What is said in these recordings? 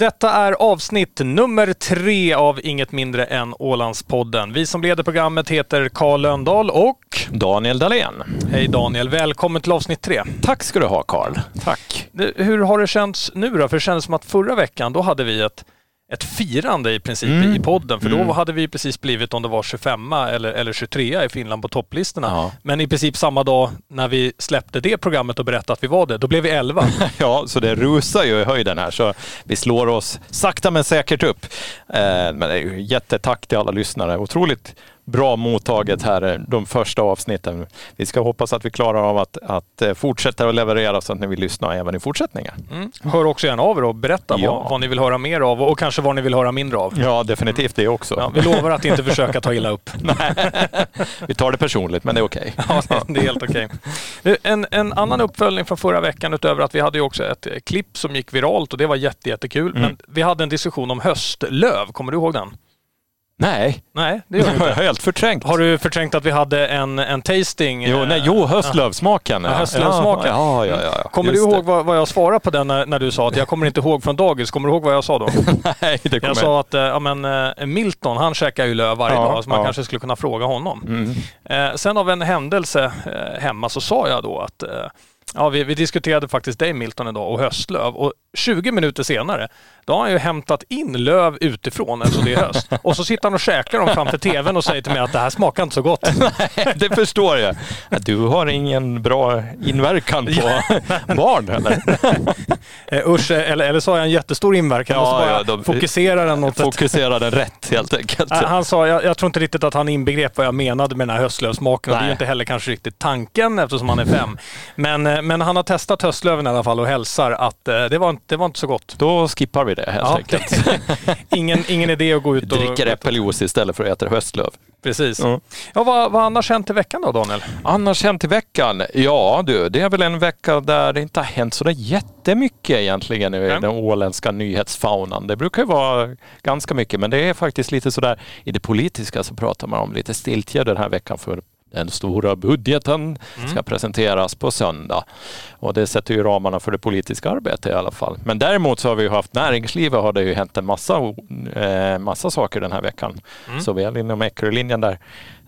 Detta är avsnitt nummer tre av inget mindre än Ålandspodden. Vi som leder programmet heter Karl Lönndahl och Daniel Dahlén. Hej Daniel, välkommen till avsnitt tre. Tack ska du ha Karl. Tack. Hur har det känts nu då? För det kändes som att förra veckan, då hade vi ett ett firande i princip mm. i podden. För då mm. hade vi precis blivit, om det var 25 eller, eller 23 i Finland på topplistorna. Ja. Men i princip samma dag när vi släppte det programmet och berättade att vi var det, då blev vi 11. ja, så det rusar ju i höjden här. Så vi slår oss sakta men säkert upp. Eh, men det är ju jättetack till alla lyssnare. Otroligt bra mottaget här de första avsnitten. Vi ska hoppas att vi klarar av att, att eh, fortsätta att leverera så att ni vill lyssna även i fortsättningen. Mm. Hör också gärna av er och berätta ja. vad, vad, ni vill höra mer av och kanske vad ni vill höra mindre av. Ja, definitivt det också. Ja, vi lovar att inte försöka ta illa upp. Nej, vi tar det personligt, men det är okej. Okay. Ja, det är helt okej. Okay. En, en annan uppföljning från förra veckan utöver att vi hade ju också ett klipp som gick viralt och det var jättekul. Mm. Men vi hade en diskussion om höstlöv. Kommer du ihåg den? Nej. Nej, det gör du inte. Helt förträngt. Har du förträngt att vi hade en, en tasting? Jo, nej, jo höstlövsmaken. Ja, höstlövsmaken. Ja, ja, ja, ja. Kommer Just du ihåg vad, vad, jag svarade på den när, när, du sa att jag kommer inte ihåg från dagis? Kommer du ihåg vad jag sa då? nej, det kommer jag sa att ja, men, eh, Milton, han käkar ju löv varje dag, så man kanske skulle kunna fråga honom. Mm. Eh, sen av en händelse eh, hemma så sa jag då att Ja, vi, vi, diskuterade faktiskt dig Milton idag och höstlöv och 20 minuter senare, då har han ju hämtat in löv utifrån eftersom det är höst. Och så sitter han och käkar dem framför tvn och säger till mig att det här smakar inte så gott. Nej, det förstår jag. Du har ingen bra inverkan på barn eller? Eh, usch, eller, eller så har jag en jättestor inverkan. Ja, och så bara ja, de, fokuserar den åt Fokuserar den rätt helt enkelt. Han sa, jag, jag, tror inte riktigt att han inbegrep vad jag menade med den här höstlövsmaken. Det är inte heller kanske riktigt tanken eftersom han är fem. Men, eh, men han har testat höstlöven i alla fall och hälsar att eh, det var, det var inte så gott. Då skippar vi det helt ja, enkelt. ingen, ingen idé att gå ut och... Dricker äppeljuice istället för att äta höstlöv. Precis. Mm. Ja, vad, vad annars hänt i veckan då Daniel? Annars hänt i veckan? Ja du, det är väl en vecka där det inte har hänt så jättemycket egentligen i mm. den åländska nyhetsfaunan. Det brukar ju vara ganska mycket men det är faktiskt lite sådär i det politiska så pratar man om lite stiltje den här veckan för den stora budgeten mm. ska presenteras på söndag. Och det sätter ju ramarna för det politiska arbetet i alla fall. Men däremot så har vi ju haft näringslivet har det ju hänt en massa, eh, massa saker den här veckan. Mm. Såväl inom Eckerölinjen där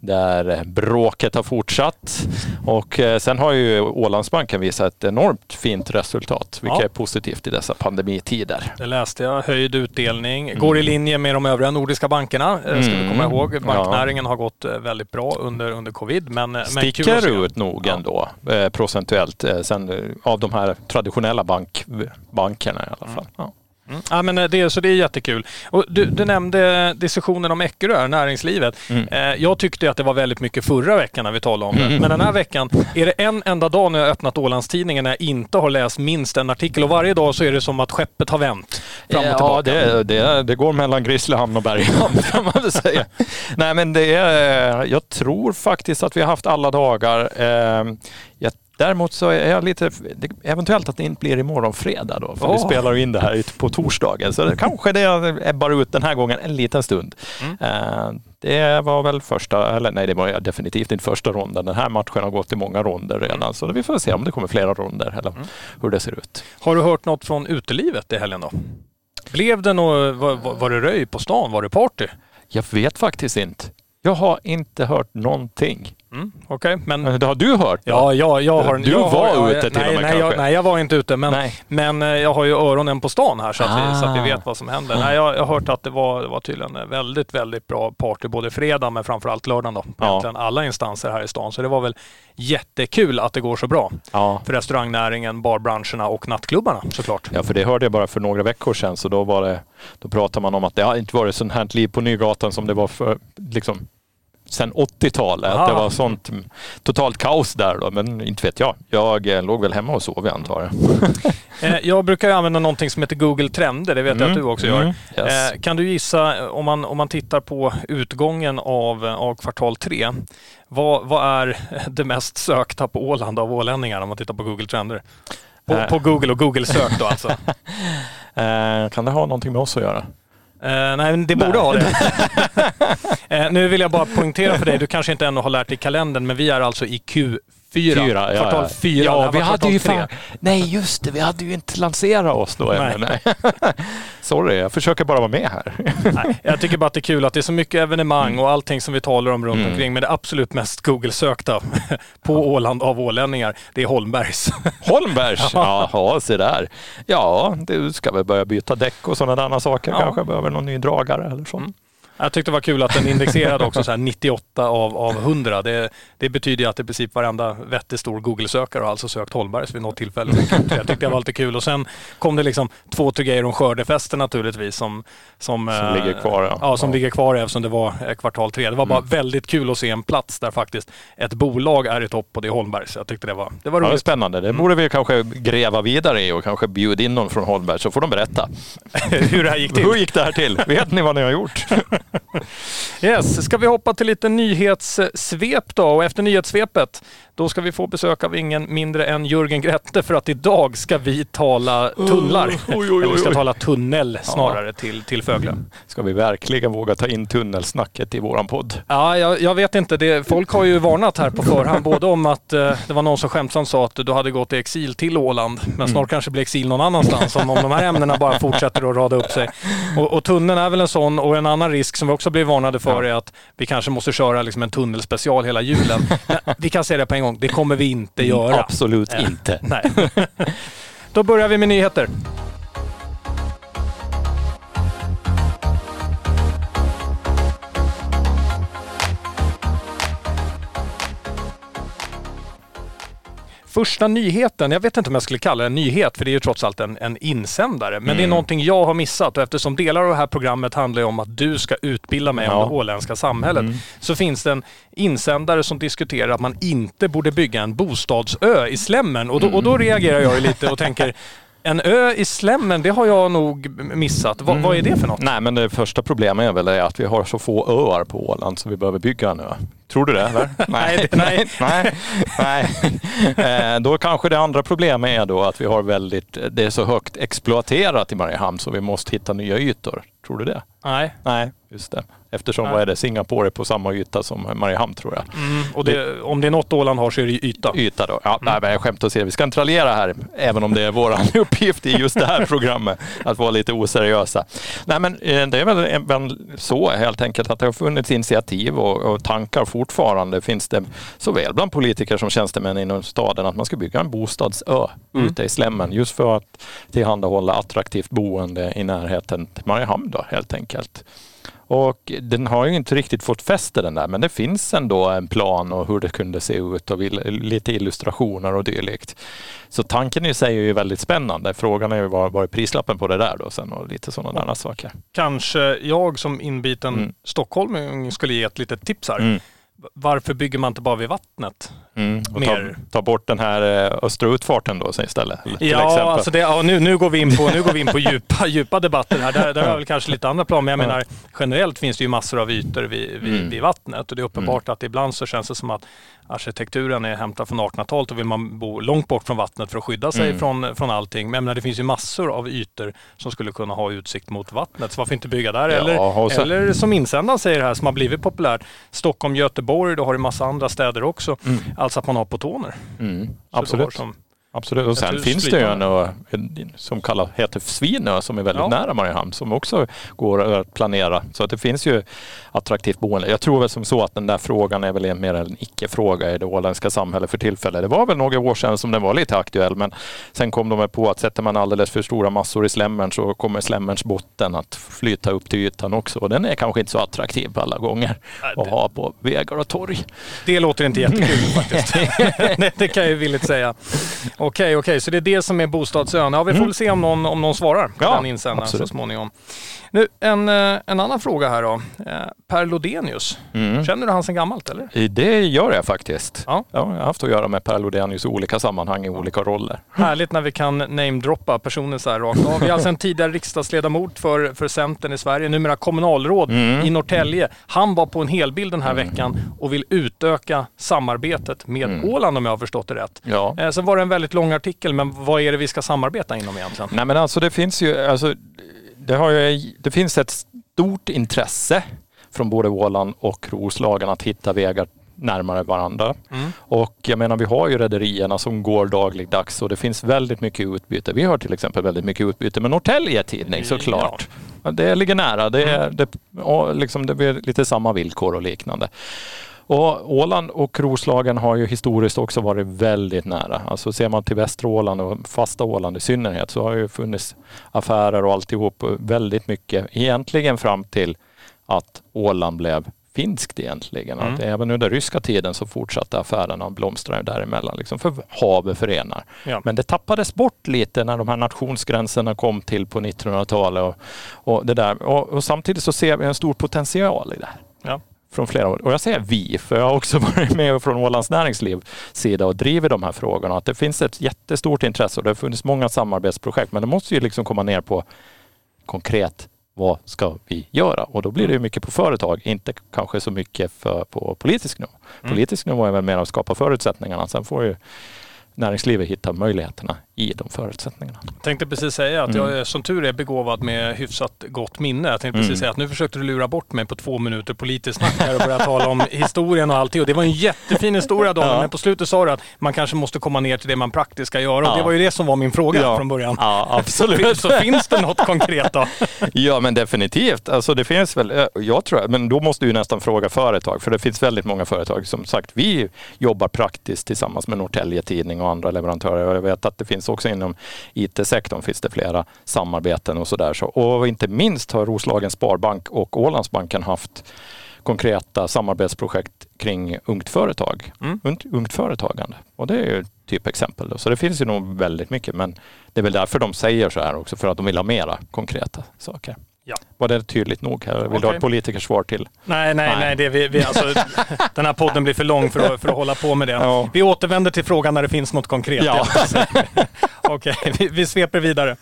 där bråket har fortsatt. Och eh, sen har ju Ålandsbanken visat ett enormt fint resultat, vilket ja. är positivt i dessa pandemitider. Det läste jag. Höjd utdelning. Mm. Går i linje med de övriga nordiska bankerna, mm. ska vi komma mm. ihåg. Banknäringen ja. har gått eh, väldigt bra under, under covid. Men, Sticker men ut nog ja. ändå procentuellt sen, av de här traditionella bank, bankerna i alla fall. Mm. Ja. Mm. Ja, men eh, det, så det är jättekul. Och du, du nämnde diskussionen om Eckerö, näringslivet. Mm. Eh, jag tyckte att det var väldigt mycket förra veckan när vi talade om det. Mm. Men den här veckan är det en enda dag när jag öppnat Ålandstidningen när jag inte har läst minst en artikel. Och varje dag så är det som att skeppet har vänt fram och ja, tillbaka. Det, det, det går mellan Grisslehamn och Berghamn kan man väl säga. Nej men det är, jag tror faktiskt att vi har haft alla dagar. Eh, jag Däremot så är jag lite, eventuellt att det inte blir imorgon fredag då, för oh. vi spelar in det här på torsdagen. Så det, kanske det ebbar ut den här gången en liten stund. Mm. Uh, det var väl första, eller nej det var definitivt inte första ronden. Den här matchen har gått i många ronder redan, mm. så vi får se om det kommer flera ronder eller mm. hur det ser ut. Har du hört något från utelivet i helgen då? Blev det något, var, var det röj på stan? Var det party? Jag vet faktiskt inte. Jag har inte hört någonting. Mm, Okej, okay, men... Det har du hört? Ja, ja jag har... Du jag var har, ute till nej, och med nej, kanske? Jag, nej, jag var inte ute. Men, men eh, jag har ju öronen på stan här så att, ah. vi, så att vi ah. vet vad som händer. Nej, jag, jag har hört att det var, det var tydligen väldigt, väldigt bra party både fredag men framförallt lördagen då. Ja. Egentligen alla instanser här i stan. Så det var väl jättekul att det går så bra. Ja. För restaurangnäringen, barbranscherna och nattklubbarna såklart. Ja, för det hörde jag bara för några veckor sedan. Så då, var det, då pratade man om att det har inte varit sånt här liv på Nygatan som det var för liksom, sedan 80-talet. Det var sånt totalt kaos där då, men inte vet jag. Jag eh, låg väl hemma och sov jag antar jag. Eh, jag brukar använda någonting som heter Google Trender, det vet mm. jag att mm. du också gör. Mm. Yes. Kan du gissa, om man, om man tittar på utgången av, av kvartal tre, vad, vad är det mest sökta på Åland av ålänningar om man tittar på Google Trender? På, på Google och Google-sök då alltså. kan det ha någonting med oss att göra? Uh, nej, det borde nej. ha det. uh, nu vill jag bara poängtera för dig, du kanske inte ännu har lärt dig kalendern, men vi är alltså i Q Fyra. fyra kvartal fyra. Ja, vi hade ju fan... Nej, just det. Vi hade ju inte lanserat oss då ännu. Nej. Sorry, jag försöker bara vara med här. Nej, jag tycker bara att det är kul att det är så mycket evenemang och allting som vi talar om runt mm. omkring. Men det absolut mest Google-sökta på Åland av ålänningar, det är Holmbergs. Holmbergs? Jaha, se där. Ja, du ska väl börja byta däck och sådana där saker. Ja. Kanske behöver någon ny dragare eller så. Mm. Jag tyckte det var kul att den indexerade också så här 98 av, av 100. Det, det betyder att i princip varenda vettig stor Google-sökare har alltså sökt Holmbergs vid något tillfälle. Jag tyckte det var lite kul. Och sen kom det liksom två, tre grejer om skördefesten naturligtvis som, som, som eh, ligger kvar. Ja, ja som ja. ligger kvar eftersom det var kvartal tre. Det var bara mm. väldigt kul att se en plats där faktiskt ett bolag är i topp och det är Holmbergs. Jag tyckte det var, det var roligt. Ja, det är spännande. Det borde vi kanske gräva vidare i och kanske bjuda in någon från Holmbergs så får de berätta. Hur det här gick till. Hur gick det här till? Vet ni vad ni har gjort? yes, ska vi hoppa till lite nyhetssvep då och efter nyhetssvepet då ska vi få besök av ingen mindre än Jörgen Grette för att idag ska vi tala tunnlar. Oj, oj, oj, Eller vi ska tala tunnel snarare ja. till, till Fögle. Ska vi verkligen våga ta in tunnelsnacket i våran podd? Ja, jag, jag vet inte. Det, folk har ju varnat här på förhand både om att eh, det var någon som skämtsamt sa att du hade gått i exil till Åland men mm. snart kanske blir exil någon annanstans om, om de här ämnena bara fortsätter att rada upp sig. Och, och tunneln är väl en sån och en annan risk som vi också blir varnade för ja. är att vi kanske måste köra liksom en tunnelspecial hela julen. Men vi kan säga det på en gång, det kommer vi inte göra. Absolut äh, inte. Nej. Då börjar vi med nyheter. Första nyheten, jag vet inte om jag skulle kalla det en nyhet för det är ju trots allt en, en insändare. Men mm. det är mm. någonting jag har missat och eftersom delar av det här programmet handlar om att du ska utbilda mig ja. om det åländska samhället. Mm. Så finns det en insändare som diskuterar att man inte borde bygga en bostadsö i Slemmen. Och då, och då reagerar jag lite och tänker en ö i Slemmen, det har jag nog missat. Va, mm. Vad är det för något? Nej, men det första problemet är väl att vi har så få öar på Åland så vi behöver bygga en ö. Tror du det? Eller? nej, nej, nej. nej. Eh, då kanske det andra problemet är då att vi har väldigt, det är så högt exploaterat i Mariehamn så vi måste hitta nya ytor. Tror du det? Nej. Nej, just det. Eftersom, Nej. vad är det, Singapore är på samma yta som Mariehamn tror jag. Mm, och det, om det är något Åland har så är det yta. Yta då. Ja, mm. nej, men jag skämtar åsido. Vi ska inte raljera här, även om det är vår uppgift i just det här programmet, att vara lite oseriösa. Nej, men eh, det är väl, väl så helt enkelt att det har funnits initiativ och, och tankar fortfarande finns det såväl bland politiker som tjänstemän inom staden att man ska bygga en bostadsö mm. ute i Slemmen just för att tillhandahålla attraktivt boende i närheten till Mariehamn då helt enkelt. Och den har ju inte riktigt fått fäste den där, men det finns ändå en plan och hur det kunde se ut och lite illustrationer och dylikt. Så tanken i sig är ju väldigt spännande. Frågan är ju vad, vad är prislappen på det där då sen och lite sådana där saker. Kanske jag som inbiten mm. stockholming skulle ge ett litet tips här. Mm varför bygger man inte bara vid vattnet? Mm, och ta, ta, bort den här eh, östra utfarten då istället? Ja, alltså det, ja nu, nu, går vi in på, nu går vi in på djupa, djupa debatter här. Där, där har väl kanske lite andra plan, men jag menar generellt finns det ju massor av ytor vid, vid, mm. vid vattnet och det är uppenbart mm. att ibland så känns det som att arkitekturen är hämtad från 1800-talet och vill man bo långt bort från vattnet för att skydda sig mm. från, från allting. Men menar, det finns ju massor av ytor som skulle kunna ha utsikt mot vattnet. Så varför inte bygga där? Ja, eller, så... eller som insändaren säger här, som har blivit populärt, Stockholm, Göteborg, då har du massa andra städer också. Mm. Alltså att man har på toner. Mm. Absolut. Som, Absolut, och sen finns det ju en ö som kallas, heter Svinö som är väldigt ja. nära Mariehamn som också går att planera. Så att det finns ju attraktivt boende. Jag tror väl som så att den där frågan är väl mer en icke-fråga i det åländska samhället för tillfället. Det var väl några år sedan som den var lite aktuell men sen kom de på att sätter man alldeles för stora massor i slämmern så kommer slämmerns botten att flyta upp till ytan också och den är kanske inte så attraktiv alla gånger att ha på vägar och torg. Det låter inte jättekul faktiskt. det kan jag ju villigt säga. Okej, okej, så det är det som är bostadsön. Ja, vi får mm. väl se om någon, om någon svarar på ja, den insändaren så småningom. Nu, en, eh, en annan fråga här då. Eh, per Lodenius, mm. känner du han sedan gammalt eller? Det gör jag faktiskt. Ja. ja. jag har haft att göra med Per Lodenius i olika sammanhang, i olika roller. Härligt när vi kan namedroppa personer så här rakt av. Vi har alltså en tidigare riksdagsledamot för, för Centern i Sverige, numera kommunalråd mm. i Norrtälje. Han var på en helbild den här mm. veckan och vill utöka samarbetet med mm. Åland om jag har förstått det rätt. Ja. Eh, sen var det en väldigt lång artikel, men vad är det vi ska samarbeta inom egentligen? Nej men alltså det finns ju, alltså det, har ju, det finns ett stort intresse från både Åland och Roslagen att hitta vägar närmare varandra. Mm. Och jag menar, vi har ju rederierna som går dagligdags och det finns väldigt mycket utbyte. Vi har till exempel väldigt mycket utbyte med Norrtälje Tidning såklart. Ja. Det ligger nära. Det är, mm. det, liksom, det blir lite samma villkor och liknande. Och Åland och Roslagen har ju historiskt också varit väldigt nära. Alltså ser man till västra Åland och fasta Åland i synnerhet så har det ju funnits affärer och alltihop väldigt mycket egentligen fram till att Åland blev finskt egentligen. Mm. Att även under ryska tiden så fortsatte affärerna att blomstra däremellan. Liksom för havet förenar. Ja. Men det tappades bort lite när de här nationsgränserna kom till på 1900-talet. Och, och, det där. Och, och, samtidigt så ser vi en stor potential i det här. Från flera år. Och jag säger vi, för jag har också varit med från Ålands näringsliv sida och driver de här frågorna. Att det finns ett jättestort intresse och det har funnits många samarbetsprojekt. Men det måste ju liksom komma ner på konkret vad ska vi göra? Och då blir det ju mycket på företag, inte kanske så mycket för, på politisk nivå. Mm. Politisk nivå är väl mer att skapa förutsättningarna. Sen får ju näringslivet hitta möjligheterna i de förutsättningarna. Jag tänkte precis säga att jag mm. som tur är begåvad med hyfsat gott minne. Jag tänkte precis mm. säga att nu försökte du lura bort mig på två minuter politiskt snack här och börja tala om historien och allting. Och det var en jättefin historia Daniel, ja. men på slutet sa du att man kanske måste komma ner till det man praktiskt ska göra. Och det var ju det som var min fråga ja. från början. Ja, absolut. Så finns det något konkret då? ja, men definitivt. Alltså det finns väl, eh, jag tror, men då måste du nästan fråga företag, för det finns väldigt många företag. Som sagt, vi jobbar praktiskt tillsammans med Norrtälje Tidning och andra leverantörer. Och jag vet att det finns också inom IT-sektorn finns det flera samarbeten och sådär. Så, och inte minst har Roslagens Sparbank och Ålandsbanken haft konkreta samarbetsprojekt kring ungt företag, mm. ungt, ungt företagande. Och det är ju typ exempel. Då. Så det finns ju nog väldigt mycket men det är väl därför de säger så här också, för att de vill ha mera konkreta saker. Ja. Var det tydligt nog? Här? Vill okay. du ha ett politikersvar till? Nej, nej, nej. nej det, vi, vi, alltså, den här podden blir för lång för att, för att hålla på med det. Ja. Vi återvänder till frågan när det finns något konkret. Ja. Okej, okay, vi, vi sveper vidare.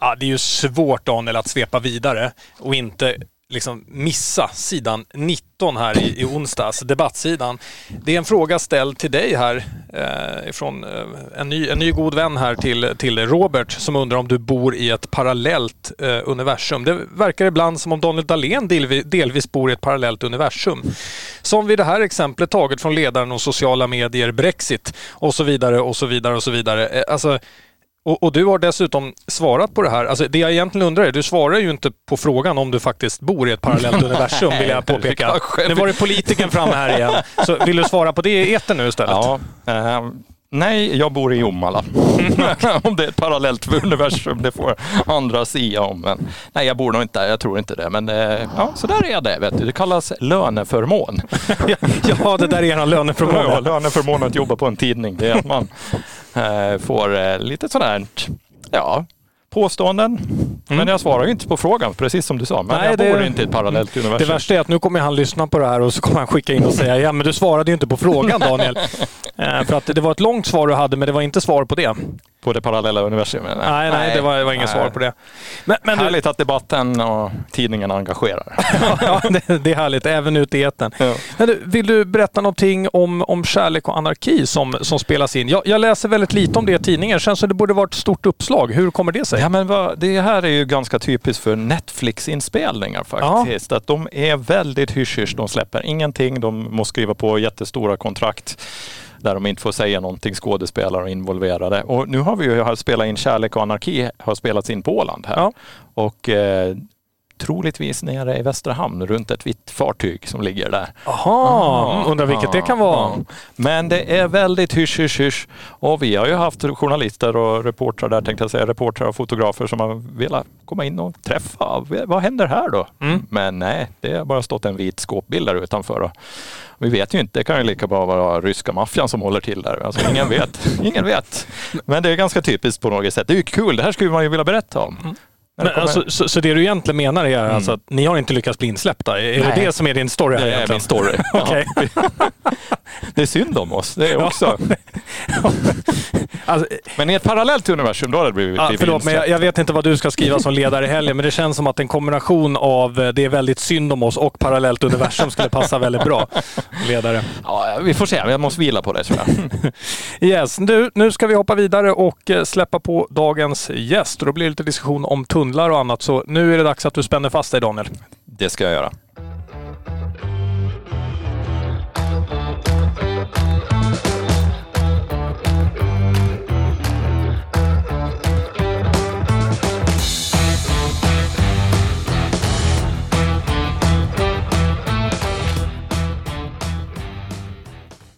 Ja, det är ju svårt Daniel att svepa vidare och inte liksom missa sidan 19 här i, i onsdags, debattsidan. Det är en fråga ställd till dig här eh, från eh, en, ny, en ny god vän här till, till Robert som undrar om du bor i ett parallellt eh, universum. Det verkar ibland som om Daniel Dahlén delvis, delvis bor i ett parallellt universum. Som vid det här exemplet taget från ledaren och sociala medier, Brexit och så vidare och så vidare och så vidare. Eh, alltså, och, och, du har dessutom svarat på det här. Alltså det jag egentligen undrar är, du svarar ju inte på frågan om du faktiskt bor i ett parallellt universum, vill jag påpeka. Nu var det politiken fram här igen. Så vill du svara på det i etern nu istället? Ja, äh, nej, jag bor i Jomala. om det är ett parallellt universum, det får andra sia om. Men, nej, jag bor nog inte där, jag tror inte det. Men äh, ja, så där är det. Vet du. Det kallas löneförmån. ja, det där är en löneförmån. Ja, löneförmån att jobba på en tidning, det är man Eh, Eh, får eh, lite lite här, ja, påståenden. Mm. Men jag svarar ju inte på frågan, precis som du sa. Men Nej, jag det, bor inte i ett parallellt universum. Det värsta är att nu kommer han lyssna på det här och så kommer han skicka in och säga ja men du svarade ju inte på frågan Daniel. eh, för att det var ett långt svar du hade men det var inte svar på det på det parallella universumet. Nej, nej, nej det var, var inget svar på det. Men, men härligt du... att debatten och tidningen engagerar. ja, det, det, är härligt, även ute i etern. Ja. Men du, vill du berätta någonting om, om kärlek och anarki som, som spelas in? Jag, jag läser väldigt lite om det i tidningen. Det känns som det borde vara ett stort uppslag. Hur kommer det sig? Ja, men vad, det här är ju ganska typiskt för Netflix-inspelningar faktiskt. Ja. Att de är väldigt hysch De släpper ingenting. De måste skriva på jättestora kontrakt där de inte får säga någonting, skådespelare och involverade. Och nu har vi ju spelat in Kärlek och anarki, har spelats in på Åland här. Ja. Och eh, troligtvis nere i Västra hamn runt ett vitt fartyg som ligger där. Jaha, undrar vilket det kan vara. Men det är väldigt hysch, hysch, hysch. Och vi har ju haft journalister och reportrar där tänkte jag säga, reportrar och fotografer som har velat komma in och träffa. Vad händer här då? Mm. Men nej, det har bara stått en vit skåpbild där utanför. Och vi vet ju inte, det kan ju lika bra vara ryska maffian som håller till där. Alltså, ingen vet. ingen vet. Men det är ganska typiskt på något sätt. Det är ju kul, det här skulle man ju vilja berätta om. Men alltså, så, så, det du egentligen menar är mm. alltså att ni har inte lyckats bli insläppta? Är Nej. det det som är din story? Här det är min story. okay. det är synd om oss, det är också. alltså, men i ett parallellt universum då hade det blivit ja, Förlåt, men jag, jag, vet inte vad du ska skriva som ledare i helgen, men det känns som att en kombination av eh, det är väldigt synd om oss och parallellt universum skulle passa väldigt bra. Ledare. Ja, vi får se. Jag måste vila på det tror jag. yes, du, nu ska vi hoppa vidare och eh, släppa på dagens gäst. Då blir det lite diskussion om tunnlar och annat, så nu är det dags att du spänner fast dig Daniel. Det ska jag göra.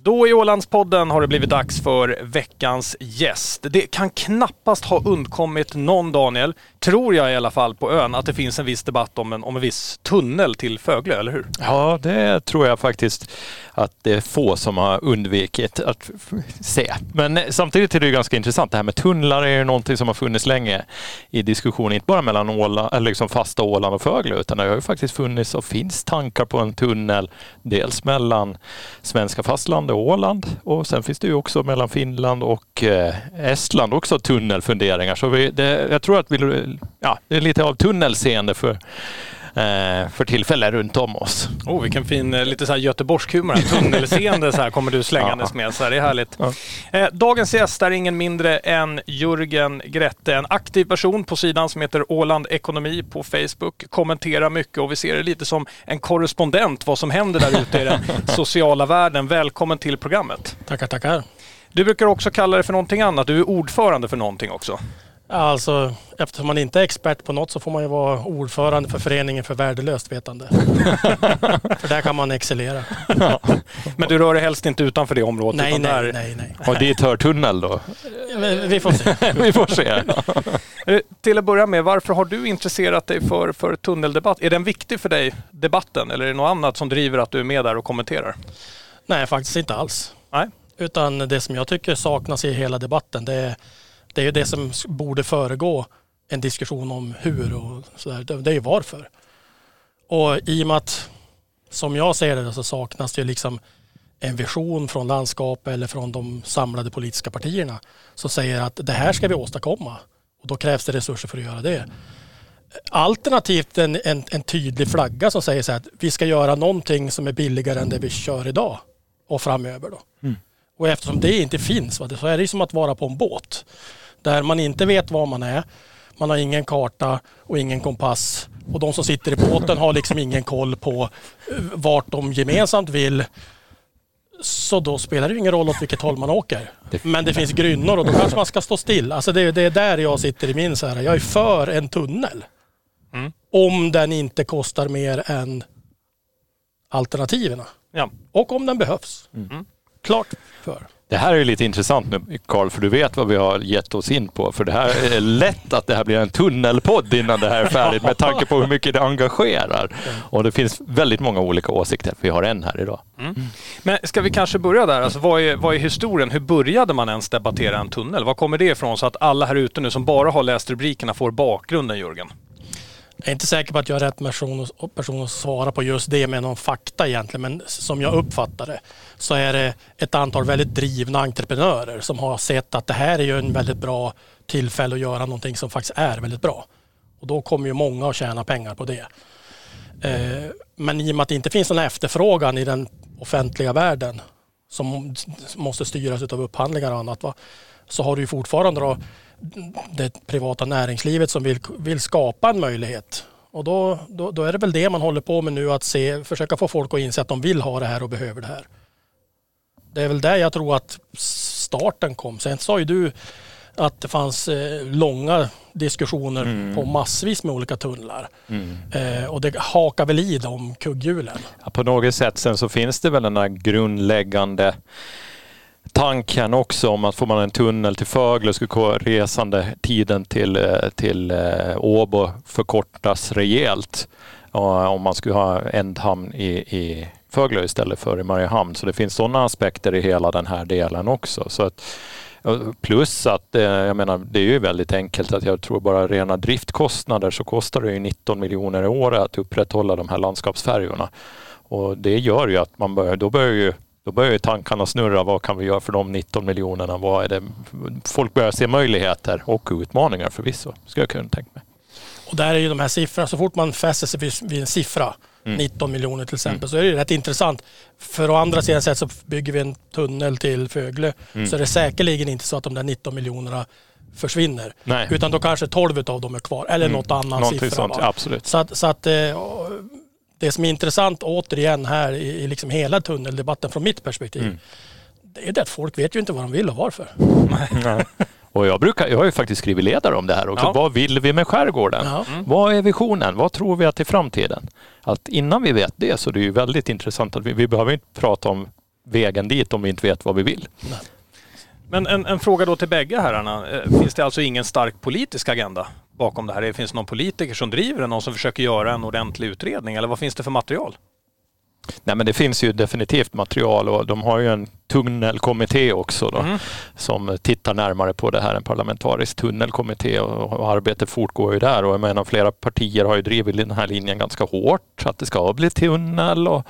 Då i Ålandspodden har det blivit dags för veckans gäst. Det kan knappast ha undkommit någon, Daniel, tror jag i alla fall, på ön att det finns en viss debatt om en, om en viss tunnel till Föglö, eller hur? Ja, det tror jag faktiskt att det är få som har undvikit att se. Men samtidigt är det ganska intressant. Det här med tunnlar är ju någonting som har funnits länge i diskussion, inte bara mellan Åla, eller liksom fasta Åland och Föglö, utan det har ju faktiskt funnits och finns tankar på en tunnel, dels mellan svenska fastlandet och Åland och sen finns det ju också mellan Finland och eh, Estland också tunnelfunderingar. Så vi, det, jag tror att vi, ja, det är lite av tunnelseende för för tillfället runt om oss. Oh, vilken fin, eh, lite så här Göteborgshumor. Tunnelseende så här kommer du slängandes med. Så här, det är härligt. Ja. Eh, dagens gäst är ingen mindre än Jörgen Grette, en aktiv person på sidan som heter Åland Ekonomi på Facebook. Kommenterar mycket och vi ser det lite som en korrespondent vad som händer där ute i den sociala världen. Välkommen till programmet. Tackar, tackar. Du brukar också kalla det för någonting annat. Du är ordförande för någonting också. Alltså, eftersom man inte är expert på något så får man ju vara ordförande för Föreningen för värdelöst vetande. för där kan man excellera. Ja. Men du rör dig helst inte utanför det området? Nej, nej, där... nej, nej. Och dit hör tunnel då? Vi får se. Vi får se. Eh, till att börja med, varför har du intresserat dig för, för tunneldebatt? Är den viktig för dig, debatten, eller är det något annat som driver att du är med där och kommenterar? Nej, faktiskt inte alls. Nej. Utan det som jag tycker saknas i hela debatten, det är det är ju det som borde föregå en diskussion om hur och sådär. Det är ju varför. Och i och med att, som jag ser det, så saknas det liksom en vision från landskapet eller från de samlade politiska partierna som säger att det här ska vi åstadkomma. Och då krävs det resurser för att göra det. Alternativt en, en, en tydlig flagga som säger så här att vi ska göra någonting som är billigare än det vi kör idag och framöver. Då. Mm. Och eftersom det inte finns så är det som att vara på en båt där man inte vet var man är. Man har ingen karta och ingen kompass och de som sitter i båten har liksom ingen koll på eh, vart de gemensamt vill. Så då spelar det ingen roll åt vilket håll man åker. Men det finns grynnor och då kanske man ska stå still. Alltså det, det är där jag sitter i min så här. Jag är för en tunnel. Mm. Om den inte kostar mer än alternativen. Ja. Och om den behövs. Mm. Klart för. Det här är ju lite intressant nu Karl, för du vet vad vi har gett oss in på. För det här är lätt att det här blir en tunnelpodd innan det här är färdigt med tanke på hur mycket det engagerar. Och det finns väldigt många olika åsikter. Vi har en här idag. Mm. Men ska vi kanske börja där? Alltså, vad, är, vad är historien? Hur började man ens debattera en tunnel? Var kommer det ifrån så att alla här ute nu som bara har läst rubrikerna får bakgrunden Jörgen? Jag är inte säker på att jag är rätt person, person att svara på just det med någon fakta egentligen, men som jag uppfattar det så är det ett antal väldigt drivna entreprenörer som har sett att det här är ju en väldigt bra tillfälle att göra någonting som faktiskt är väldigt bra. Och då kommer ju många att tjäna pengar på det. Eh, men i och med att det inte finns någon efterfrågan i den offentliga världen som måste styras av upphandlingar och annat, så har du ju fortfarande då det privata näringslivet som vill, vill skapa en möjlighet. Och då, då, då, är det väl det man håller på med nu, att se, försöka få folk att inse att de vill ha det här och behöver det här. Det är väl där jag tror att starten kom. Sen sa ju du att det fanns eh, långa diskussioner mm. på massvis med olika tunnlar. Mm. Eh, och det hakar väl i de kugghjulen. Ja, på något sätt sen så finns det väl den där grundläggande tanken också om att får man en tunnel till Fögle skulle resande tiden till, eh, till eh, Åbo förkortas rejält. Om man skulle ha ändhamn i, i Fögle istället för i Mariehamn. Så det finns sådana aspekter i hela den här delen också. Så att, plus att eh, jag menar, det är ju väldigt enkelt att jag tror bara rena driftkostnader så kostar det ju 19 miljoner i år att upprätthålla de här landskapsfärjorna. Och det gör ju att man börjar, då börjar ju då börjar ju tankarna snurra. Vad kan vi göra för de 19 miljonerna? Vad är det? Folk börjar se möjligheter och utmaningar förvisso, skulle jag kunna tänka mig. Och där är ju de här siffrorna, så fort man fäster sig vid en siffra, mm. 19 miljoner till exempel, mm. så är det rätt intressant. För å andra sidan sett så bygger vi en tunnel till Fögle, mm. så är det säkerligen inte så att de där 19 miljonerna försvinner. Nej. Utan då kanske 12 av dem är kvar, eller mm. något annat siffra. Sånt, absolut. Så att, så att eh, det som är intressant återigen här i, liksom hela tunneldebatten från mitt perspektiv, mm. det är det att folk vet ju inte vad de vill och varför. Och jag, brukar, jag har ju faktiskt skrivit ledare om det här också. Ja. Vad vill vi med skärgården? Ja. Mm. Vad är visionen? Vad tror vi att i framtiden? Att innan vi vet det så är det ju väldigt intressant att vi, vi behöver inte prata om vägen dit om vi inte vet vad vi vill. Nej. Men en, en, fråga då till bägge herrarna. Eh, finns det alltså ingen stark politisk agenda bakom det här? Finns det någon politiker som driver det? Någon som försöker göra en ordentlig utredning? Eller vad finns det för material? Nej men det finns ju definitivt material och de har ju en tunnelkommitté också då, mm. som tittar närmare på det här, en parlamentarisk tunnelkommitté och, och arbetet fortgår ju där och jag menar flera partier har ju drivit den här linjen ganska hårt att det ska bli tunnel och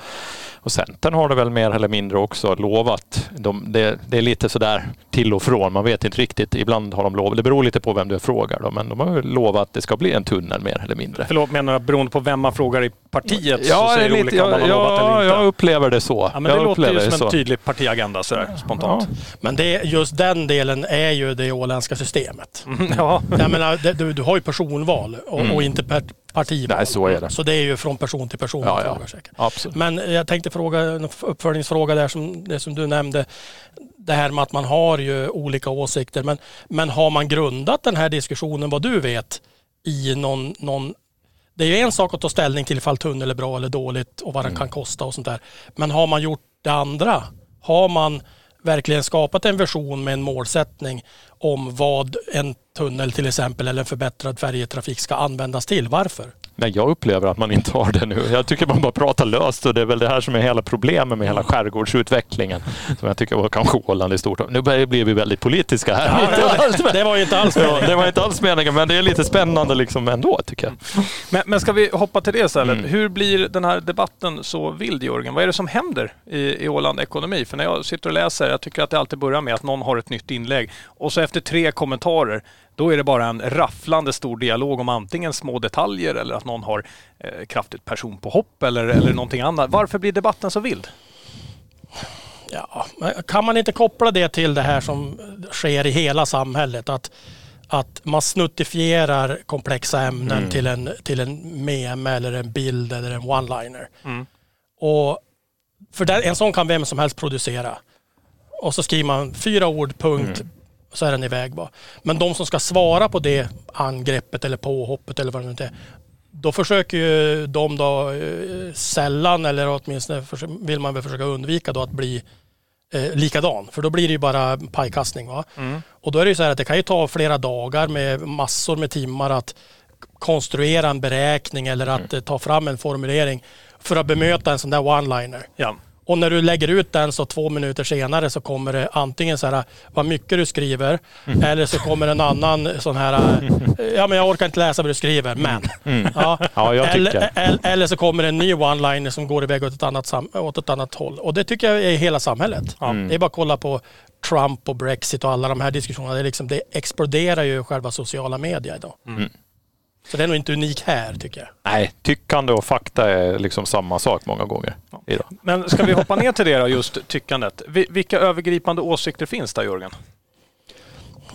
och Centern har det väl mer eller mindre också lovat. De, det, det, är lite sådär till och från. Man vet inte riktigt. Ibland har de lovat. Det beror lite på vem du frågar. Då, men de har lovat att det ska bli en tunnel mer eller mindre. Förlåt, menar du beroende på vem man frågar i partiet ja, så säger lite, olika om man har ja, lovat eller inte? jag upplever det så. Ja, men det låter ju som en så. tydlig partiagenda sådär spontant. Ja. Men det, just den delen är ju det åländska systemet. Mm, ja. Jag menar, det, du, du har ju personval och, mm. och inte per, partival. Nej, så är det. Så det är ju från person till person. Ja, ja. Absolut. Men jag tänkte fråga en uppföljningsfråga där som, det som du nämnde. Det här med att man har ju olika åsikter. Men, men har man grundat den här diskussionen, vad du vet, i någon, någon det är ju en sak att ta ställning till ifall tunnel är bra eller dåligt och vad den mm. kan kosta och sånt där. Men har man gjort det andra? Har man verkligen skapat en version med en målsättning om vad en tunnel till exempel eller en förbättrad färjetrafik ska användas till. Varför? Nej, jag upplever att man inte har det nu. Jag tycker man bara pratar löst och det är väl det här som är hela problemet med hela skärgårdsutvecklingen. Som jag tycker var kanske Åland i stort. Nu blir vi väldigt politiska här. Ja, det, det, var ju inte alls meningen. det var inte alls meningen, men det är lite spännande liksom ändå tycker jag. Men, men ska vi hoppa till det istället. Mm. Hur blir den här debatten så vild Jörgen? Vad är det som händer i, i Åland Ekonomi? För när jag sitter och läser, jag tycker att det alltid börjar med att någon har ett nytt inlägg och så efter tre kommentarer då är det bara en rafflande stor dialog om antingen små detaljer eller att någon har eh, kraftigt personpåhopp eller, eller någonting annat. Varför blir debatten så vild? Ja, kan man inte koppla det till det här som sker i hela samhället? Att, att man snuttifierar komplexa ämnen mm. till, en, till en meme eller en bild eller en one-liner. Mm. Och för där, en sån kan vem som helst producera. Och så skriver man fyra ord, punkt, mm så är den iväg bara. Men de som ska svara på det angreppet eller påhoppet eller vad det nu är. Då försöker ju de då eh, sällan eller åtminstone vill man väl försöka undvika då att bli eh, likadan. För då blir det ju bara pajkastning. Va? Mm. Och då är det ju så här att det kan ju ta flera dagar med massor med timmar att konstruera en beräkning eller att mm. eh, ta fram en formulering för att bemöta en sån där one-liner. Ja. Och när du lägger ut den så två minuter senare så kommer det antingen så här vad mycket du skriver mm. eller så kommer en annan sån här, ja men jag orkar inte läsa vad du skriver, men. Mm. Ja. ja eller, eller, eller, så kommer en ny one-liner som går iväg åt ett, annat, åt ett annat håll. Och det tycker jag är hela samhället. Mm. Det är bara att kolla på Trump och Brexit och alla de här diskussionerna. Det, liksom, det exploderar ju själva sociala medier idag. Så det är nog inte unik här tycker jag. Nej, tyckande och fakta är liksom samma sak många gånger. Idag. Men ska vi hoppa ner till det då, just tyckandet. Vilka övergripande åsikter finns där Jörgen?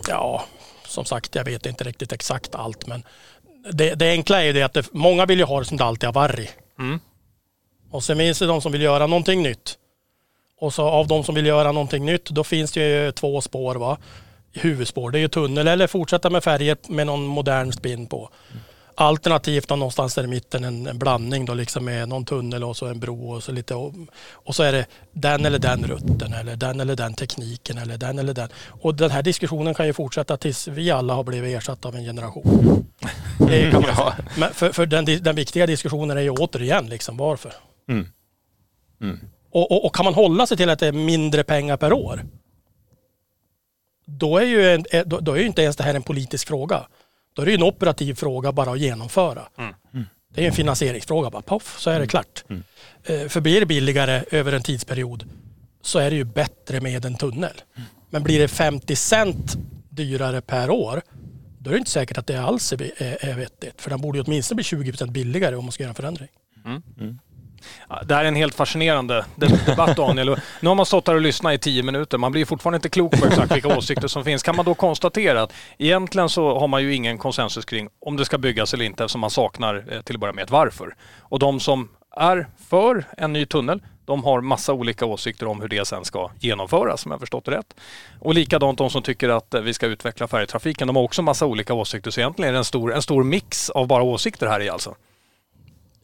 Ja, som sagt, jag vet inte riktigt exakt allt, men det, det enkla är ju det att det, många vill ju ha det som det alltid har varit. Mm. Och sen finns det de som vill göra någonting nytt. Och så av de som vill göra någonting nytt, då finns det ju två spår. Va? Huvudspår. Det är ju tunnel eller fortsätta med färger med någon modern spinn på. Alternativt någonstans där i mitten en, en, blandning då liksom med någon tunnel och så en bro och så lite och, och, så är det den eller den rutten eller den eller den tekniken eller den eller den. Och den här diskussionen kan ju fortsätta tills vi alla har blivit ersatta av en generation. Det kan man ja. Men för, för den, den, viktiga diskussionen är ju återigen liksom varför. Mm. Mm. Och, och, och, kan man hålla sig till att det är mindre pengar per år då är ju, en, eh, då, då är ju inte ens det här en politisk fråga. Då är det ju en operativ fråga bara att genomföra. Mm. Mm. Det är en finansieringsfråga, bara poff så är det mm. klart. Mm. Eh, för blir det billigare över en tidsperiod så är det ju bättre med en tunnel. Men blir det 50 cent dyrare per år då är det inte säkert att det alls är, är, är vettigt. För den borde ju åtminstone bli 20% billigare om man ska göra en förändring. Mm. Mm. Det här är en helt fascinerande debatt Daniel. Nu har man stått här och lyssnat i tio minuter. Man blir fortfarande inte klok på exakt vilka åsikter som finns. Kan man då konstatera att egentligen så har man ju ingen konsensus kring om det ska byggas eller inte eftersom man saknar eh, till att börja med ett varför. Och de som är för en ny tunnel, de har massa olika åsikter om hur det sen ska genomföras om jag förstått det rätt. Och likadant de som tycker att eh, vi ska utveckla färjetrafiken, de har också massa olika åsikter. Så egentligen är det en stor, en stor mix av bara åsikter här i alltså.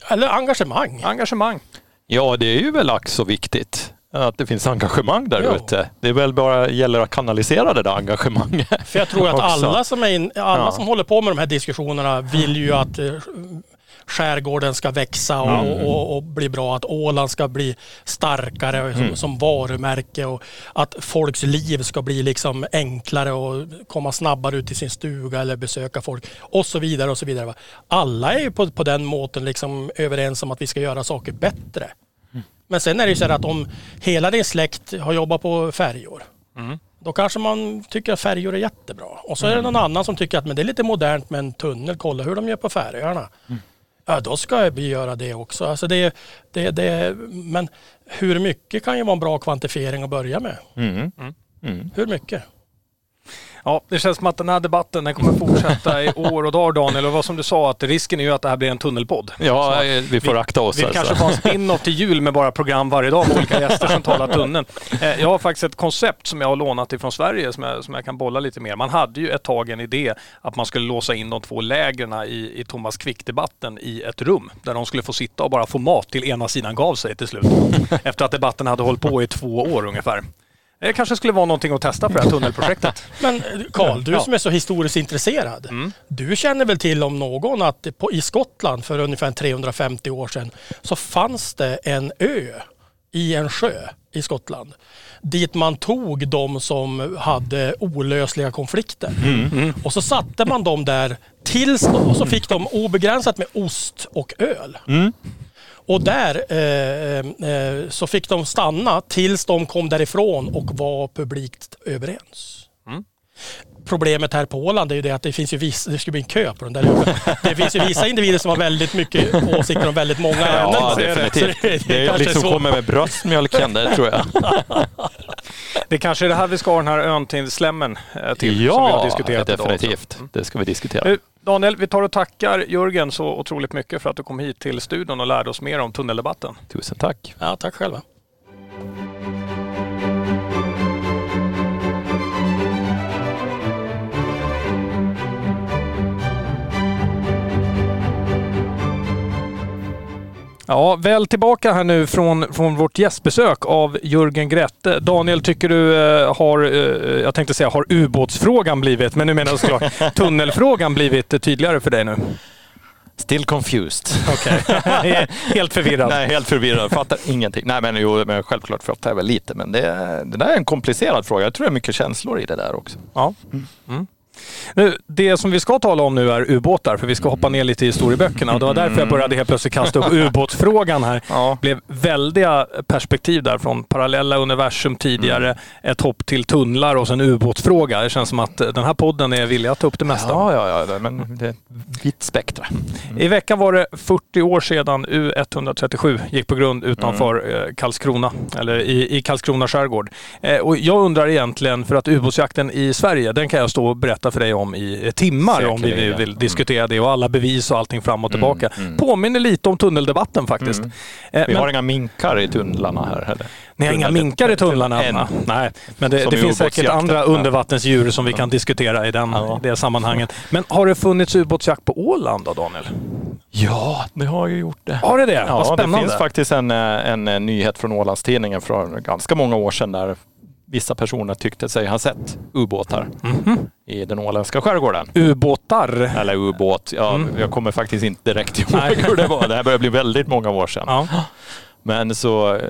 Eller engagemang. Engagemang. Ja, det är ju väl ack så viktigt att det finns engagemang där ute. Det är väl bara gäller att kanalisera det där engagemanget. För jag tror att alla som, är in, alla ja. som håller på med de här diskussionerna vill ju att eh, skärgården ska växa och, mm. och, och, bli bra. Att Åland ska bli starkare mm. som, som, varumärke och att folks liv ska bli liksom enklare och komma snabbare ut till sin stuga eller besöka folk och så vidare. och så vidare. Alla är ju på, på den måten liksom överens om att vi ska göra saker bättre. Mm. Men sen är det ju så att om hela din släkt har jobbat på färjor mm. Då kanske man tycker att färjor är jättebra. Och så är det mm. någon annan som tycker att men det är lite modernt med en tunnel. Kolla hur de gör på Färöarna. Mm ja då ska vi göra det också. Alltså det, det, det, men hur mycket kan ju vara en bra kvantifiering att börja med. Mm. Mm. Hur mycket? Ja, det känns som att den här debatten den kommer fortsätta i år och dagar Daniel. Och vad som du sa, att risken är ju att det här blir en tunnelpodd. Ja, vi får akta oss. Vi alltså. kanske får en spin-off till jul med bara program varje dag med olika gäster som talar tunneln. Eh, jag har faktiskt ett koncept som jag har lånat ifrån Sverige som jag, som jag kan bolla lite mer. Man hade ju ett tag en idé att man skulle låsa in de två lägren i, i Thomas Quick-debatten i ett rum där de skulle få sitta och bara få mat till ena sidan gav sig till slut. Efter att debatten hade hållit på i två år ungefär. Det kanske skulle vara någonting att testa för det här tunnelprojektet. Men Karl, du som är så historiskt intresserad. Mm. Du känner väl till om någon att på, i Skottland för ungefär 350 år sedan så fanns det en ö i en sjö i Skottland dit man tog de som hade olösliga konflikter. Mm. Mm. Och så satte man dem där tills och så fick de obegränsat med ost och öl. Och där eh, eh, så fick de stanna tills de kom därifrån och var publikt överens. Mm. Problemet här på Åland är ju det att det finns ju vissa, det skulle bli en kö på den där Det finns ju vissa individer som har väldigt mycket åsikter om väldigt många ämnen. Ja, definitivt. Det, det, det är liksom kommer med bröstmjölken, det tror jag. Det kanske är det här vi ska ha den här ön till slemmen eh, till. Ja, som vi har diskuterat definitivt. Mm. Det ska vi diskutera. Daniel, vi tar och tackar Jörgen så otroligt mycket för att du kom hit till studion och lärde oss mer om tunneldebatten. Tusen tack. Ja, tack själva. Ja, väl tillbaka här nu från, från vårt gästbesök av Jörgen Grette. Daniel, tycker du eh, har, eh, jag tänkte säga har ubåtsfrågan blivit, men nu menar jag såklart tunnelfrågan blivit tydligare för dig nu? Still confused. Okej, okay. helt förvirrad. Nej, helt förvirrad. Fattar ingenting. Nej, men jo, men självklart fattar jag väl lite. Men det, det där är en komplicerad fråga. Jag tror det är mycket känslor i det där också. Ja. Mm. Mm. Nu, det som vi ska tala om nu är ubåtar, för vi ska hoppa ner lite i historieböckerna. Och det var därför jag började helt plötsligt kasta upp ubåtsfrågan här. Ja. blev väldiga perspektiv där från parallella universum tidigare, mm. ett hopp till tunnlar och sen ubåtsfråga. Det känns som att den här podden är villig att ta upp det mesta. Ja, ja, ja. Men det är ett vitt spektra. Mm. I veckan var det 40 år sedan U137 gick på grund utanför mm. Karlskrona, eller i, i Karlskrona skärgård. Eh, och jag undrar egentligen, för att ubåtsjakten i Sverige, den kan jag stå och berätta för dig om i timmar Säkerligen. om vi vill mm. diskutera det och alla bevis och allting fram och mm, tillbaka. Mm, mm. Påminner lite om tunneldebatten faktiskt. Mm. Eh, vi har inga minkar i tunnlarna här heller. Ni har inga minkar i tunnlarna? Nej, men det, det finns säkert andra undervattensdjur som vi kan diskutera i den, ja. det sammanhanget. Men har det funnits ubåtsjakt på Åland då, Daniel? Ja, det har ju gjort det. Har det det? Ja, Vad spännande. Det finns faktiskt en, en, en nyhet från Ålandstidningen från ganska många år sedan där vissa personer tyckte sig ha sett ubåtar mm -hmm. i den åländska skärgården. Ubåtar? Eller ubåt. Ja, mm. Jag kommer faktiskt inte direkt ihåg hur det var. Det här börjar bli väldigt många år sedan. Ja. Men så,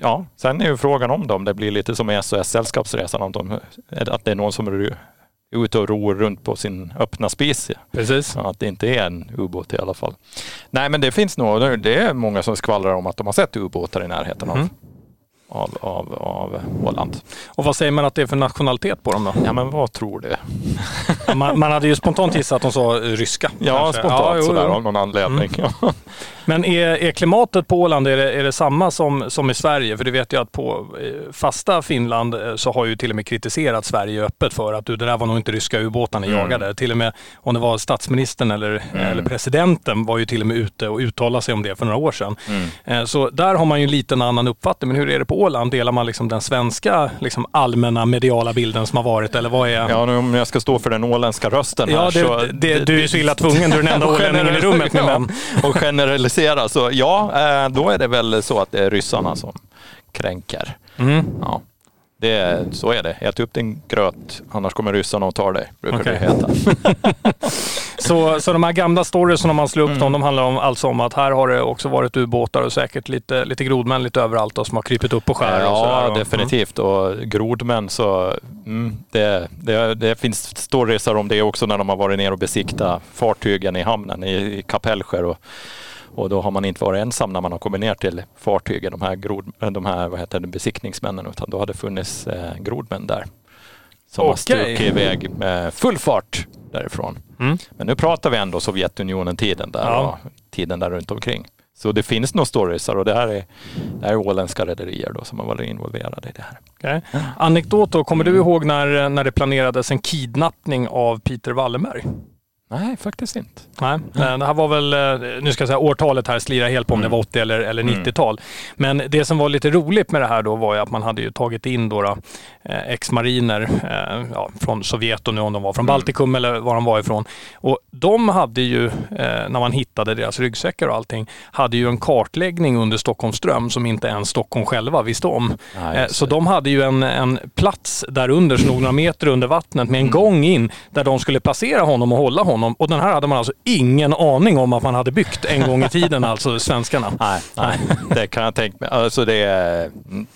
ja, sen är ju frågan om dem. Det blir lite som SOS Sällskapsresan, om de, att det är någon som är ute och ror runt på sin öppna spis. Precis. Att det inte är en ubåt i alla fall. Nej men det finns nog, det är många som skvallrar om att de har sett ubåtar i närheten av mm. Av, av, av Åland. Och vad säger man att det är för nationalitet på dem då? Ja men vad tror du? man, man hade ju spontant gissat att de sa ryska. Ja, kanske. spontant ja, sådär av någon anledning. Mm. Men är, är klimatet på Åland, är det, är det samma som, som i Sverige? För du vet ju att på eh, fasta Finland eh, så har ju till och med kritiserat Sverige öppet för att du, det där var nog inte ryska ubåtar ni mm. jagade. Till och med om det var statsministern eller, mm. eller presidenten var ju till och med ute och uttalade sig om det för några år sedan. Mm. Eh, så där har man ju en annan uppfattning. Men hur är det på Åland? Delar man liksom den svenska liksom allmänna mediala bilden som har varit? Eller vad är... Ja, nu, om jag ska stå för den åländska rösten ja, här det, så... Det, du är så illa tvungen. Du är den enda ålänningen i rummet med män. Och generalisera. Så ja, eh, då är det väl så att det är ryssarna som kränker. Mm. Ja. Det, så är det. Ät upp din gröt, annars kommer ryssarna och tar dig, brukar okay. det heta. så, så de här gamla storiesen om man slår upp mm. dem, de handlar om, alltså om att här har det också varit ubåtar och säkert lite, lite grodmän lite överallt då, som har krypit upp på skär. Ja, och definitivt. Mm. Och grodmän så, mm, det, det, det, finns stories om det också när de har varit ner och besiktat fartygen i hamnen i, i Kapellskär. Och, och då har man inte varit ensam när man har kommit ner till fartyget, de här, grod, de här vad heter det, besiktningsmännen, utan då har det funnits eh, grodmän där. Som okay. har stuckit iväg med full fart därifrån. Mm. Men nu pratar vi ändå Sovjetunionen-tiden där ja. och tiden där runt omkring. Så det finns nog stories och det här är, det här är åländska rederier som har varit involverade i det här. Okay. Anekdot då, kommer du ihåg när, när det planerades en kidnappning av Peter Wallenberg? Nej, faktiskt inte. Nej, mm. det här var väl, eh, nu ska jag säga årtalet här slirar helt på om mm. det var 80 eller, eller 90-tal. Mm. Men det som var lite roligt med det här då var ju att man hade ju tagit in då, då eh, ex-mariner eh, ja, från Sovjet och nu om de var från mm. Baltikum eller var de var ifrån. Och de hade ju, eh, när man hittade deras ryggsäckar och allting, hade ju en kartläggning under Stockholms ström som inte ens Stockholm själva visste om. Nej, så de hade ju en, en plats där under, så några meter under vattnet med en mm. gång in där de skulle placera honom och hålla honom honom. Och den här hade man alltså ingen aning om att man hade byggt en gång i tiden, alltså svenskarna. Nej, nej det kan jag tänka mig. Alltså det är... Mm,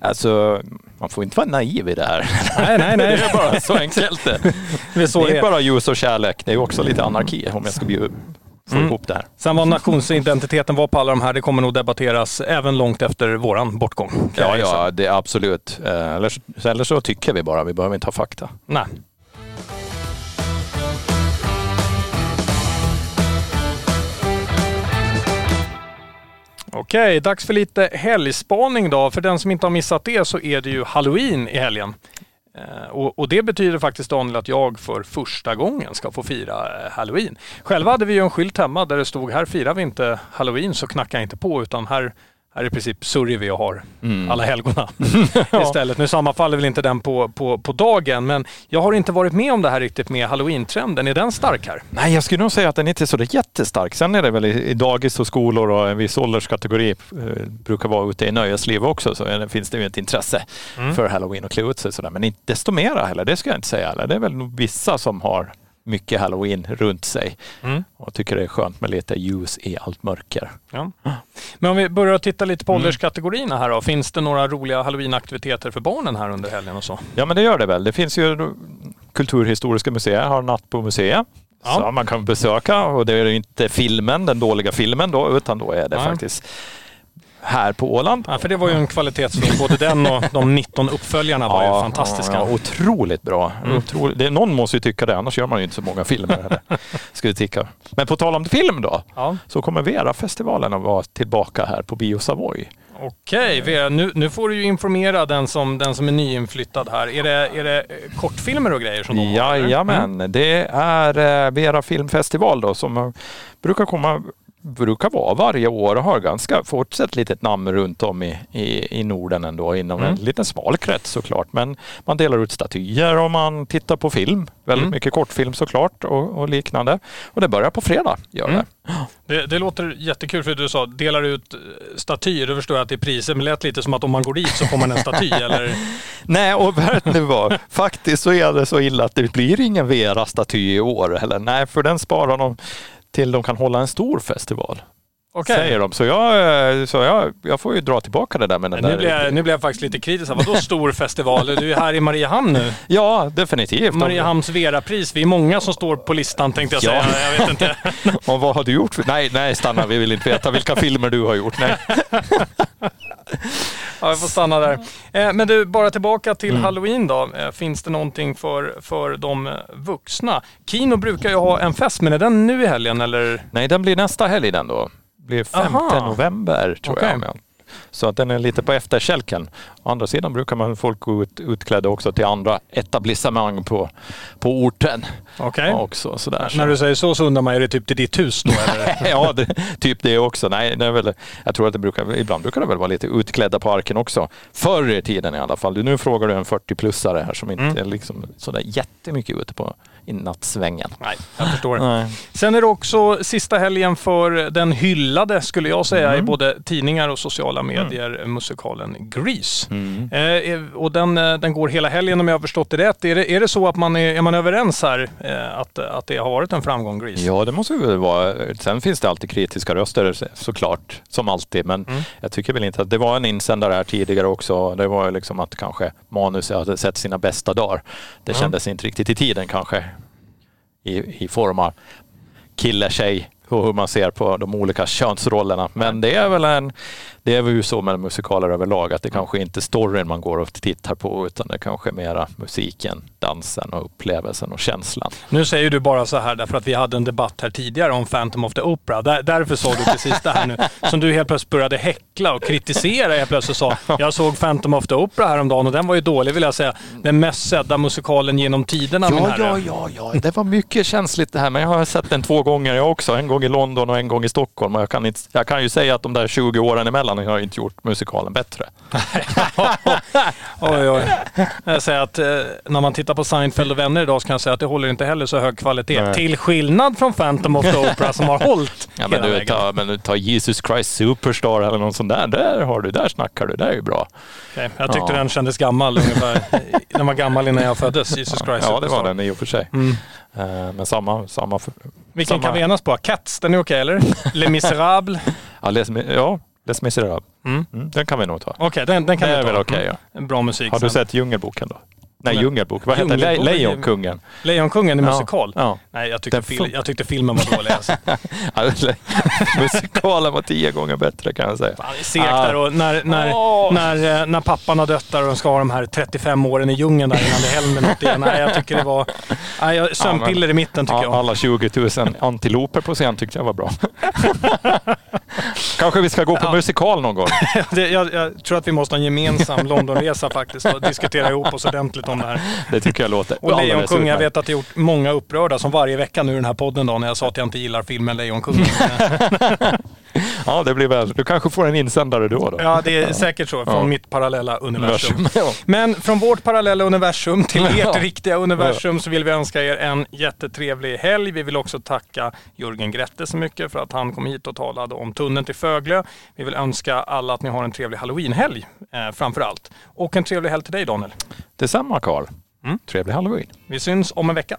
alltså, man får inte vara naiv i det här. Nej, nej, nej. det är bara så enkelt det. Det är, så det är bara ljus och kärlek. Det är också lite anarki om jag ska bli få mm. ihop det här. Sen vad nationsidentiteten var på alla de här, det kommer nog debatteras även långt efter våran bortgång. Ja, ja, det är absolut. Eh, eller, eller så tycker vi bara, vi behöver inte ha fakta. Nej. Okej, dags för lite helgspaning då. För den som inte har missat det så är det ju halloween i helgen. Eh, och, och, det betyder faktiskt Daniel att jag för första gången ska få fira eh, halloween. Själva hade vi ju en skylt hemma där det stod här firar vi inte halloween så knacka inte på utan här här i princip vi och har mm. alla helgona istället. Nu sammanfaller väl inte den på, på, på dagen, men jag har inte varit med om det här riktigt med halloween-trenden. Är den stark här? Nej, jag skulle nog säga att den inte är så jättestark. Sen är det väl i, i dagis och skolor och en viss ålderskategori eh, brukar vara ute i nöjesliv också, så det finns det ju ett intresse mm. för halloween och klä ut sig sådär. Men inte desto mera heller, det ska jag inte säga. Det är väl vissa som har mycket halloween runt sig. Mm. Och tycker det är skönt med lite ljus i allt mörker. Ja. Men om vi börjar titta lite på mm. ålderskategorierna här då. Finns det några roliga halloweenaktiviteter för barnen här under helgen och så? Ja men det gör det väl. Det finns ju Kulturhistoriska museet har natt på museet. Ja. Så man kan besöka och det är inte filmen, den dåliga filmen då, utan då är det Nej. faktiskt här på Åland. Ja, för det var ju en kvalitetsfilm. Både den och de 19 uppföljarna var ja, ju fantastiska. Ja, otroligt bra. Mm. Otroligt. Det, någon måste ju tycka det, annars gör man ju inte så många filmer. Skulle tycka. Men på tal om film då, ja. så kommer Vera-festivalen att vara tillbaka här på Bio Savoy. Okej, Vera, nu, nu får du ju informera den som, den som är nyinflyttad här. Är det, är det eh, kortfilmer och grejer som de har? Jajamän, mm. det är eh, Vera Filmfestival då som brukar komma brukar vara varje år och har ganska fortsatt litet namn runt om i, i, i Norden ändå inom mm. en liten smal krets såklart. Men man delar ut statyer och man tittar på film. Väldigt mm. mycket kortfilm såklart och, och, liknande. Och det börjar på fredag. Gör mm. det. det. Det låter jättekul för du sa delar ut eh, statyer. Då förstår jag att det är priser. Men det lät lite som att om man går dit så får man en staty eller? Nej, och vet ni vad? Faktiskt så är det så illa att det blir ingen Vera-staty i år. Eller nej, för den sparar de till de kan hålla en stor festival. Okay. Säger de. Så, jag, så jag, jag får ju dra tillbaka det där med den nu där. Blir jag, nu blir jag faktiskt lite kritisk. Vadå stor festival? Du är här i Mariehamn nu. Ja, definitivt. Mariehamns Vera-pris. Vi är många som står på listan tänkte jag säga. Ja. Jag vet inte. Och vad har du gjort? Nej, nej, stanna. Vi vill inte veta vilka filmer du har gjort. Nej. Ja, jag får stanna där. Eh, men du, bara tillbaka till mm. halloween då. Eh, finns det någonting för, för de vuxna? Kino brukar ju ha en fest, men är den nu i helgen eller? Nej, den blir nästa helg den då. Det blir 5 november tror okay. jag. Så att den är lite på efterkälken. Å andra sidan brukar man folk gå ut utklädda också till andra etablissemang på, på orten. Okej. Okay. sådär. När du säger så så undrar man, är det typ till ditt hus då eller? ja, det, typ det också. Nej, det är väl, jag tror att det brukar, ibland brukar det väl vara lite utklädda på arken också. Förr i tiden i alla fall. Nu frågar du en 40-plussare här som inte mm. är liksom sådär jättemycket ute på i nattsvängen. Nej, jag förstår. Nej. Sen är det också sista helgen för den hyllade, skulle jag säga, mm. i både tidningar och sociala medier, mm. musikalen Grease. Mm. Eh, och den, eh, den går hela helgen om jag har förstått det rätt. Är det, är det så att man är, är man överens här eh, att, att det har varit en framgång, Grease? Ja, det måste det vara. Sen finns det alltid kritiska röster såklart, som alltid. Men mm. jag tycker väl inte att det var en insändare här tidigare också. Det var liksom att kanske manuset hade sett sina bästa dagar. Det kändes inte riktigt i tiden kanske i, i form av kille, tjej och hur man ser på de olika könsrollerna. Men det är väl en, det är väl ju så med musikaler överlag att det kanske inte är storyn man går och tittar på utan det kanske är mera musiken, dansen och upplevelsen och känslan. Nu säger du bara så här därför att vi hade en debatt här tidigare om Phantom of the Opera. Där, därför sa du precis det här nu som du helt plötsligt började häckla och kritisera helt plötsligt sa jag såg Phantom of the Opera häromdagen och den var ju dålig vill jag säga. Den mest sedda musikalen genom tiderna ja, min herre. Ja, ja, ja. Det var mycket känsligt det här men jag har sett den två gånger jag också. En gång i London och en gång i Stockholm och jag kan, inte, jag kan ju säga att de där 20 åren emellan Finland har inte gjort musikalen bättre. oj, oj. Jag säger att eh, när man tittar på Seinfeld och vänner idag så kan jag säga att det håller inte heller så hög kvalitet. Nej. Till skillnad från Phantom of the Opera som har hållit ja, men du, ta, men du tar Jesus Christ Superstar eller någon sån där. Där har du, där snackar du. Det är ju bra. Okay. Jag tyckte ja. den kändes gammal ungefär. den var gammal innan jag föddes, Jesus Christ Ja, det var den i och för sig. Mm. Uh, men samma... samma Vilken samma... kan vi enas på? Cats, den är okej okay, eller? Les Misérables? ja, Les, ja, Les Misérables. Mm. Mm, den kan vi nog ta. Okej, okay, den, den kan det vi ta. Väl okay, ja. Mm. Bra musik. Har du sett Djungelboken då? Nej, Djungelbok. Vad heter den? Lejonkungen. Lejonkungen i musikal? Ja. Nej, jag tyckte, fil jag tyckte filmen var dålig alltså. Musikalen var tio gånger bättre kan jag säga. Fan, segt där och när, när, oh. när, eh, när pappan har dött där och de ska ha de här 35 åren i djungeln där innan det händer något igen. Nej, jag tycker det var... Nej, sömnpiller ja, i mitten tycker jag. Alla 20 000 antiloper på scen tyckte jag var bra. Kanske vi ska gå på ja. musikal någon gång? jag, jag, tror att vi måste ha en gemensam Londonresa faktiskt och diskutera ihop oss ordentligt om det här. Det tycker jag låter Och Lejonkung, jag vet att det gjort många upprörda som varje vecka nu i den här podden då när jag sa att jag inte gillar filmen Lejonkungen. ja, det blir väl. Du kanske får en insändare då. då. Ja, det är ja. säkert så. Från ja. mitt parallella universum. Ja. Men från vårt parallella universum till ert riktiga universum så vill vi önska er en jättetrevlig helg. Vi vill också tacka Jörgen Grette så mycket för att han kom hit och talade om tunneln till Föglö. Vi vill önska alla att ni har en trevlig halloweenhelg eh, framför allt. Och en trevlig helg till dig Daniel. Detsamma Karl. Mm. Trevlig halloween. Vi syns om en vecka.